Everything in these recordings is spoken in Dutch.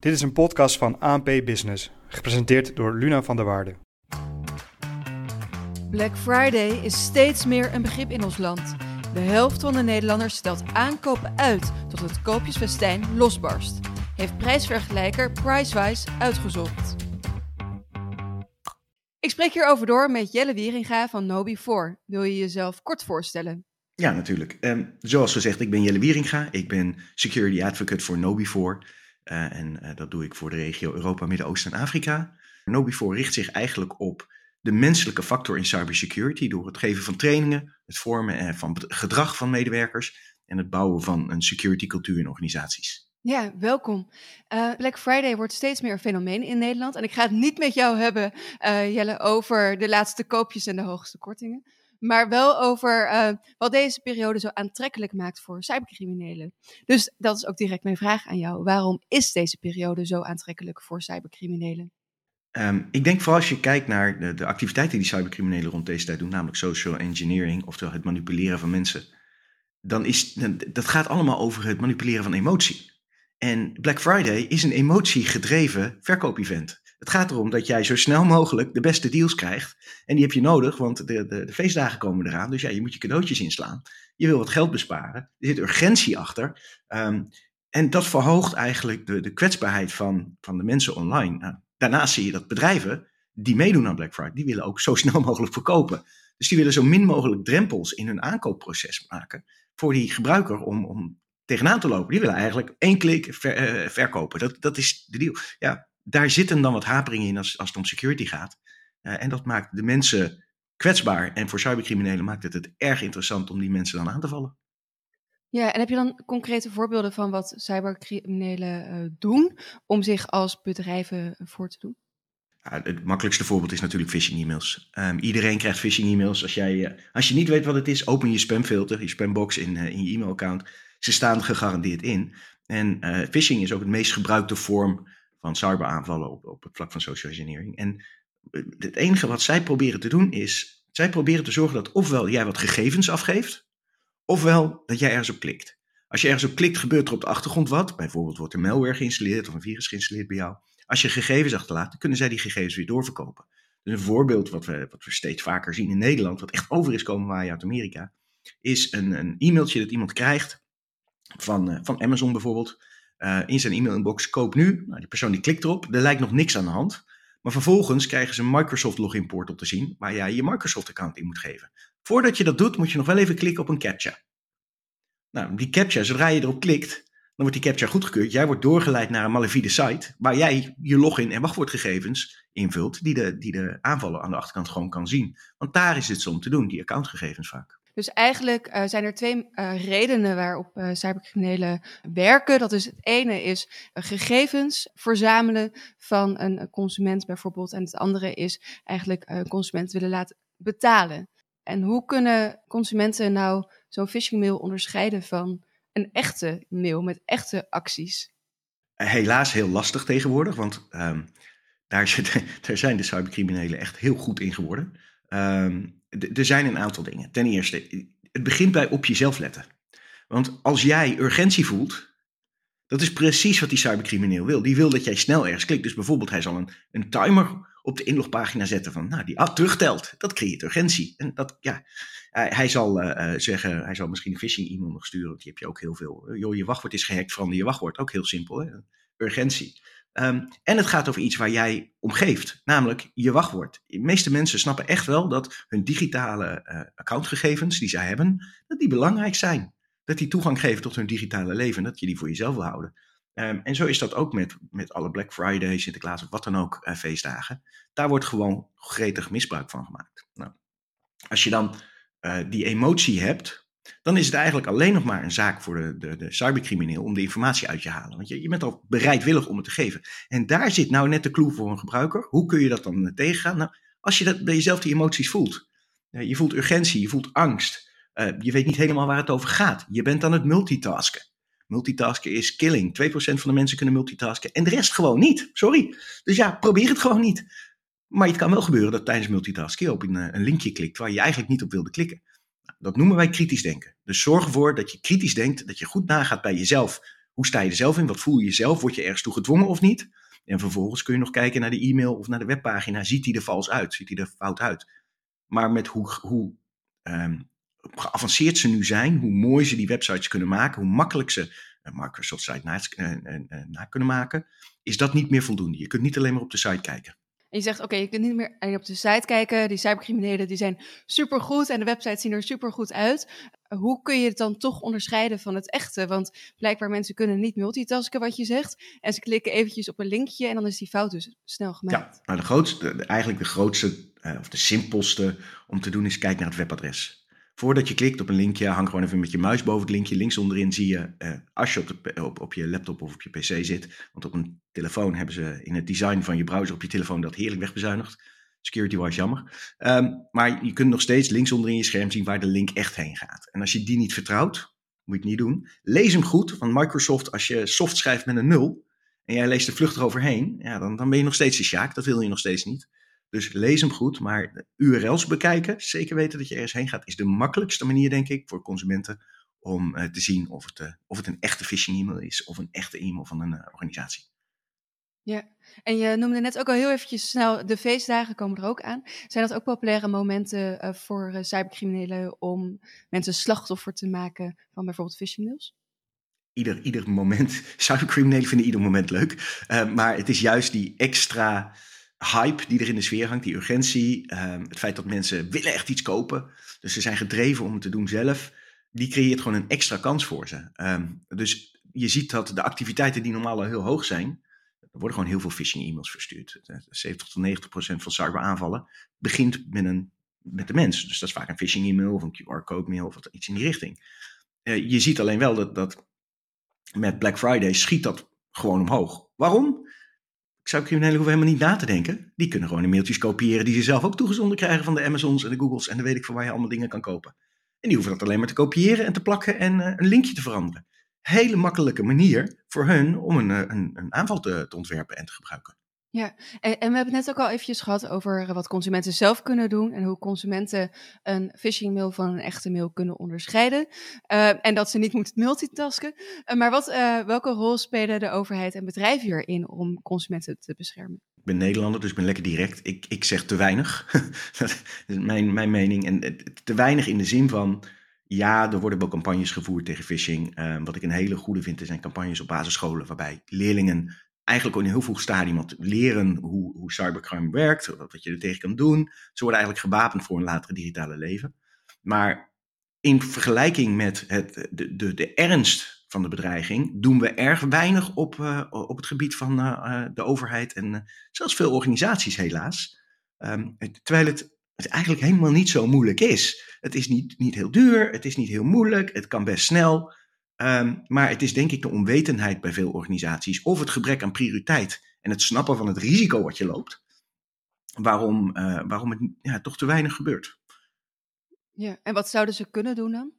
Dit is een podcast van ANP Business, gepresenteerd door Luna van der Waarde. Black Friday is steeds meer een begrip in ons land. De helft van de Nederlanders stelt aankopen uit tot het koopjesfestijn losbarst. Heeft prijsvergelijker Pricewise uitgezocht. Ik spreek hierover door met Jelle Wieringa van Nobi4. Wil je jezelf kort voorstellen? Ja, natuurlijk. Um, zoals gezegd, ik ben Jelle Wieringa. Ik ben security advocate voor Nobi4. Uh, en uh, dat doe ik voor de regio Europa, Midden-Oosten en Afrika. Nobi4 richt zich eigenlijk op de menselijke factor in cybersecurity door het geven van trainingen, het vormen van gedrag van medewerkers en het bouwen van een security cultuur in organisaties. Ja, welkom. Black Friday wordt steeds meer een fenomeen in Nederland. En ik ga het niet met jou hebben, Jelle, over de laatste koopjes en de hoogste kortingen. Maar wel over uh, wat deze periode zo aantrekkelijk maakt voor cybercriminelen. Dus dat is ook direct mijn vraag aan jou. Waarom is deze periode zo aantrekkelijk voor cybercriminelen? Um, ik denk vooral als je kijkt naar de, de, activiteiten die cybercriminelen rond deze tijd doen, namelijk social engineering, oftewel het manipuleren van mensen. Dan is dat gaat allemaal over het manipuleren van emotie. En Black Friday is een emotiegedreven verkoopevent. Het gaat erom dat jij zo snel mogelijk de beste deals krijgt. En die heb je nodig, want de, de, de, feestdagen komen eraan. Dus ja, je moet je cadeautjes inslaan. Je wil wat geld besparen. Er zit urgentie achter. Um, en dat verhoogt eigenlijk de, de kwetsbaarheid van, van de mensen online. Nou, daarnaast zie je dat bedrijven die meedoen aan Black Friday, die willen ook zo snel mogelijk verkopen. Dus die willen zo min mogelijk drempels in hun aankoopproces maken voor die gebruiker om, om tegenaan te lopen. Die willen eigenlijk één klik uh, verkopen. Dat, dat is de deal. Ja, daar zitten dan wat haperingen in als, als het om security gaat. Uh, en dat maakt de mensen kwetsbaar. En voor cybercriminelen maakt het het erg interessant om die mensen dan aan te vallen. Ja, en heb je dan concrete voorbeelden van wat cybercriminelen uh, doen om zich als bedrijven voor te doen? Ja, het makkelijkste voorbeeld is natuurlijk phishing e-mails. Um, iedereen krijgt phishing e-mails. Als, jij, als je niet weet wat het is, open je spamfilter, je spambox in, in je e-mailaccount. Ze staan gegarandeerd in. En phishing is ook het meest gebruikte vorm van cyberaanvallen op, op het vlak van social engineering. En eh, het enige wat zij proberen te doen is, zij proberen te zorgen dat ofwel jij wat gegevens afgeeft, ofwel dat jij ergens op klikt. Als je ergens op klikt, gebeurt er op de achtergrond wat. Bijvoorbeeld wordt er malware geïnstalleerd of een virus geïnstalleerd bij jou. Als je gegevens achterlaat, kunnen zij die gegevens weer doorverkopen. Dus een voorbeeld wat we, wat we steeds vaker zien in Nederland, wat echt over is komen waar je uit Amerika, is een, een e-mailtje dat iemand krijgt van, uh, van Amazon bijvoorbeeld. Uh, in zijn e-mailinbox, koop nu. Nou, die persoon die klikt erop, er lijkt nog niks aan de hand. Maar vervolgens krijgen ze een Microsoft login portal te zien, waar jij je Microsoft account in moet geven. Voordat je dat doet, moet je nog wel even klikken op een captcha. Nou, die captcha, zodra je erop klikt, dan wordt die captcha goedgekeurd. Jij wordt doorgeleid naar een malafide site, waar jij je login en wachtwoordgegevens invult, die de, die de aanvaller aan de achterkant gewoon kan zien. Want daar is het zo om te doen, die accountgegevens vaak. Dus eigenlijk uh, zijn er twee uh, redenen waarop uh, cybercriminelen werken. Dat is het ene is gegevens verzamelen van een consument bijvoorbeeld. En het andere is eigenlijk een consument willen laten betalen. En hoe kunnen consumenten nou zo'n phishing mail onderscheiden van een echte mail met echte acties? Helaas heel lastig tegenwoordig, want um, daar, zit, daar zijn de cybercriminelen echt heel goed in geworden. Um, er zijn een aantal dingen. Ten eerste, het begint bij op jezelf letten. Want als jij urgentie voelt, dat is precies wat die cybercrimineel wil. Die wil dat jij snel ergens klikt. Dus bijvoorbeeld, hij zal een, een timer op de inlogpagina zetten van, nou, die ah, terugtelt. Dat creëert urgentie. En dat, ja, hij, zal uh, zeggen, hij zal misschien een phishing e-mail nog sturen. Die heb je ook heel veel. Joh, je wachtwoord is gehackt, verander je wachtwoord. Ook heel simpel, hè? urgentie. Um, en het gaat over iets waar jij om geeft, namelijk je wachtwoord. De meeste mensen snappen echt wel dat hun digitale uh, accountgegevens die zij hebben, dat die belangrijk zijn. Dat die toegang geven tot hun digitale leven, dat je die voor jezelf wil houden. Um, en zo is dat ook met, met alle Black Friday, Sinterklaas of wat dan ook uh, feestdagen. Daar wordt gewoon gretig misbruik van gemaakt. Nou, als je dan uh, die emotie hebt, dan is het eigenlijk alleen nog maar een zaak voor de, de, de cybercrimineel om de informatie uit te halen. Want je, je bent al bereidwillig om het te geven. En daar zit nou net de clue voor een gebruiker. Hoe kun je dat dan tegengaan? Nou, als je dat bij jezelf die emoties voelt. Uh, je voelt urgentie, je voelt angst. Uh, je weet niet helemaal waar het over gaat. Je bent aan het multitasken. Multitasken is killing. 2% van de mensen kunnen multitasken en de rest gewoon niet. Sorry. Dus ja, probeer het gewoon niet. Maar het kan wel gebeuren dat tijdens multitasken je op een, een linkje klikt waar je eigenlijk niet op wilde klikken. Dat noemen wij kritisch denken. Dus zorg ervoor dat je kritisch denkt, dat je goed nagaat bij jezelf hoe sta je er zelf in? Wat voel je jezelf? Word je ergens toe gedwongen of niet? En vervolgens kun je nog kijken naar de e-mail of naar de webpagina. Ziet die er vals uit? Ziet die er fout uit? Maar met hoe, hoe ehm, geavanceerd ze nu zijn, hoe mooi ze die websites kunnen maken, hoe makkelijk ze een Microsoft site na, uh, na kunnen maken, is dat niet meer voldoende. Je kunt niet alleen maar op de site kijken. En je zegt, oké, je kunt niet meer op de site kijken. Die cybercriminelen die zijn supergoed en de websites zien er supergoed uit. Hoe kun je het dan toch onderscheiden van het echte? Want blijkbaar mensen kunnen niet multitasken, wat je zegt. En ze klikken eventjes op een linkje en dan is die fout dus snel gemaakt. Ja, nou de grootste, eigenlijk de grootste uh, of de simpelste om te doen is kijken naar het webadres. Voordat je klikt op een linkje, hang gewoon even met je muis boven het linkje. Links onderin zie je, uh, als je op, op, je laptop of op je pc zit, want op een telefoon hebben ze in het design van je browser op je telefoon dat heerlijk wegbezuinigd. Security-wise jammer. Um, maar je kunt nog steeds links onderin je scherm zien waar de link echt heen gaat. En als je die niet vertrouwt, moet je het niet doen. Lees hem goed, van Microsoft, als je soft schrijft met een nul en jij leest er vluchtig overheen, ja, dan, dan ben je nog steeds een sjaak. Dat wil je nog steeds niet. Dus lees hem goed, maar URL's bekijken, zeker weten dat je ergens heen gaat, is de makkelijkste manier, denk ik, voor consumenten om uh, te zien of het, uh, of het een echte phishing e-mail is of een echte e-mail van een uh, organisatie. Ja, en je noemde net ook al heel eventjes snel, de feestdagen komen er ook aan. Zijn dat ook populaire momenten voor cybercriminelen om mensen slachtoffer te maken van bijvoorbeeld phishing mails? Ieder, ieder moment, cybercriminelen vinden ieder moment leuk, maar het is juist die extra hype die er in de sfeer hangt, die urgentie, um, het feit dat mensen willen echt iets kopen, dus ze zijn gedreven om het te doen zelf, die creëert gewoon een extra kans voor ze. Um, dus je ziet dat de activiteiten die normaal al heel hoog zijn, er worden gewoon heel veel phishing e-mails verstuurd. 70 tot 90 procent van cyberaanvallen begint met, een, met de mens. Dus dat is vaak een phishing e-mail of een QR-code mail of iets in die richting. Uh, je ziet alleen wel dat, dat met Black Friday schiet dat gewoon omhoog. Waarom? Cybercriminelen hoeven helemaal niet na te denken. Die kunnen gewoon de mailtjes kopiëren die ze zelf ook toegezonden krijgen van de Amazons en de Googles en dan weet ik van waar je allemaal dingen kan kopen. En die hoeven dat alleen maar te kopiëren en te plakken en uh, een linkje te veranderen. Hele makkelijke manier voor hun om een, een, een aanval te ontwerpen en te gebruiken. Ja, en, we hebben het net ook al eventjes gehad over wat consumenten zelf kunnen doen en hoe consumenten een phishing mail van een echte mail kunnen onderscheiden. Uh, en dat ze niet moeten multitasken. Uh, maar wat, welke rol spelen de overheid en bedrijven hierin om consumenten te beschermen? Ik ben Nederlander, dus ik ben lekker direct. Ik, ik zeg te weinig. dat is mijn, mijn mening. En te weinig in de zin van. Ja, er worden wel campagnes gevoerd tegen phishing. wat ik een hele goede vind, zijn campagnes op basisscholen waarbij leerlingen eigenlijk in een heel vroeg stadium leren hoe, hoe cybercrime werkt, wat je er tegen kan doen. Ze worden eigenlijk gewapend voor een latere digitale leven. Maar in vergelijking met het, de, de, de ernst van de bedreiging doen we erg weinig op, uh, op het gebied van uh, de overheid en zelfs veel organisaties helaas. Um, terwijl het, het eigenlijk helemaal niet zo moeilijk is. Het is niet, niet heel duur, het is niet heel moeilijk, het kan best snel. Um, maar het is denk ik de onwetendheid bij veel organisaties of het gebrek aan prioriteit en het snappen van het risico wat je loopt, waarom, uh, waarom het ja, toch te weinig gebeurt. Ja, en wat zouden ze kunnen doen dan?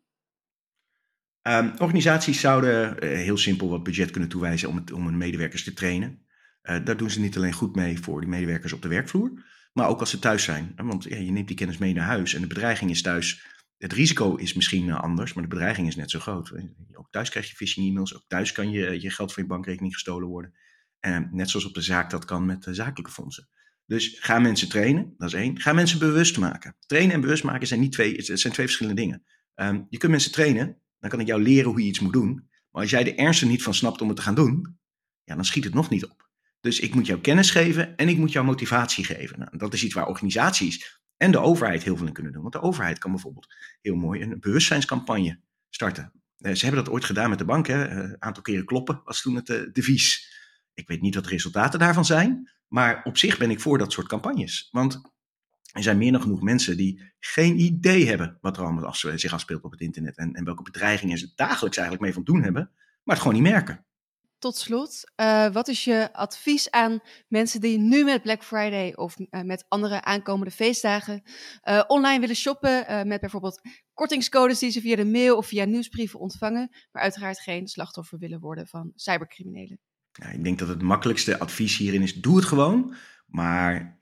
Um, organisaties zouden uh, heel simpel wat budget kunnen toewijzen om, het, om hun medewerkers te trainen. Uh, daar doen ze niet alleen goed mee voor die medewerkers op de werkvloer, maar ook als ze thuis zijn. Want ja, je neemt die kennis mee naar huis en de bedreiging is thuis het risico is misschien eh, anders, maar de bedreiging is net zo groot. Ook thuis krijg je phishing e-mails, ook thuis kan je, je geld van je bankrekening gestolen worden. En net zoals op de zaak dat kan met zakelijke fondsen. Dus ga mensen trainen, dat is één. Ga mensen bewust maken. Trainen en bewust maken zijn, niet twee, het zijn twee verschillende dingen. Um, je kunt mensen trainen, dan kan ik jou leren hoe je iets moet doen. Maar als jij de ernst er niet van snapt om het te gaan doen, ja, dan schiet het nog niet op. Dus ik moet jou kennis geven en ik moet jou motivatie geven. Nou, dat is iets waar organisaties en de overheid heel veel in kunnen doen. Want de overheid kan bijvoorbeeld heel mooi een bewustzijnscampagne starten. Eh, ze hebben dat ooit gedaan met de bank. Een eh, aantal keren kloppen was toen het uh, devies. Ik weet niet wat de resultaten daarvan zijn. Maar op zich ben ik voor dat soort campagnes. Want er zijn meer dan genoeg mensen die geen idee hebben wat er allemaal zich afspeelt op het internet. En, en welke bedreigingen ze dagelijks eigenlijk mee van doen hebben. Maar het gewoon niet merken. Tot slot, uh, wat is je advies aan mensen die nu met Black Friday of uh, met andere aankomende feestdagen uh, online willen shoppen met bijvoorbeeld kortingscodes die ze via de mail of via nieuwsbrieven ontvangen, maar uiteraard geen slachtoffer willen worden van cybercriminelen? Ik denk dat het makkelijkste advies hierin is: doe het gewoon. Maar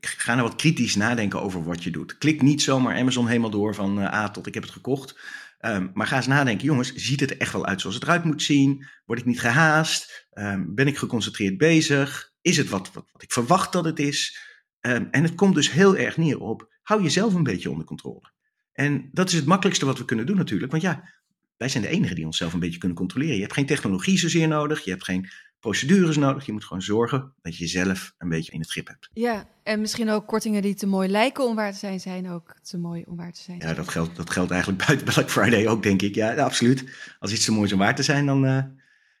ga nou wat kritisch nadenken over wat je doet. Klik niet zomaar Amazon helemaal door van A tot ik heb het gekocht. Ehm, maar ga eens nadenken, jongens, ziet het er echt wel uit zoals het eruit moet zien? Word ik niet gehaast? Ehm, ben ik geconcentreerd bezig? Is het wat, wat, wat ik verwacht dat het is? Ehm, en het komt dus heel erg neer op, hou jezelf een beetje onder controle. En dat is het makkelijkste wat we kunnen doen natuurlijk. Want ja, wij zijn de enigen die onszelf een beetje kunnen controleren. Je hebt geen technologie zozeer nodig, je hebt geen procedures nodig. Je moet gewoon zorgen dat je jezelf een beetje in het grip hebt. Ja, en misschien ook kortingen die te mooi lijken om waar te zijn, zijn ook te mooi om waar te zijn. Ja, dat geldt, dat geldt eigenlijk buiten Black Friday ook, denk ik. Ja, absoluut. Als iets te mooi is om waar te zijn, dan uh,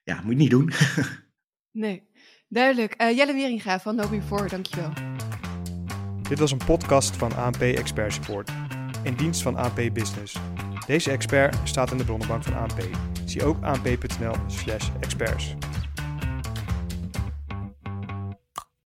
ja, moet je het niet doen. nee, duidelijk. Uh, Jelle Wieringa van Know Before, dankjewel. Dit was een podcast van ANP Expert Support, in dienst van ANP Business. Deze expert staat in de bronnenbank van ANP. Zie ook anp.nl/experts.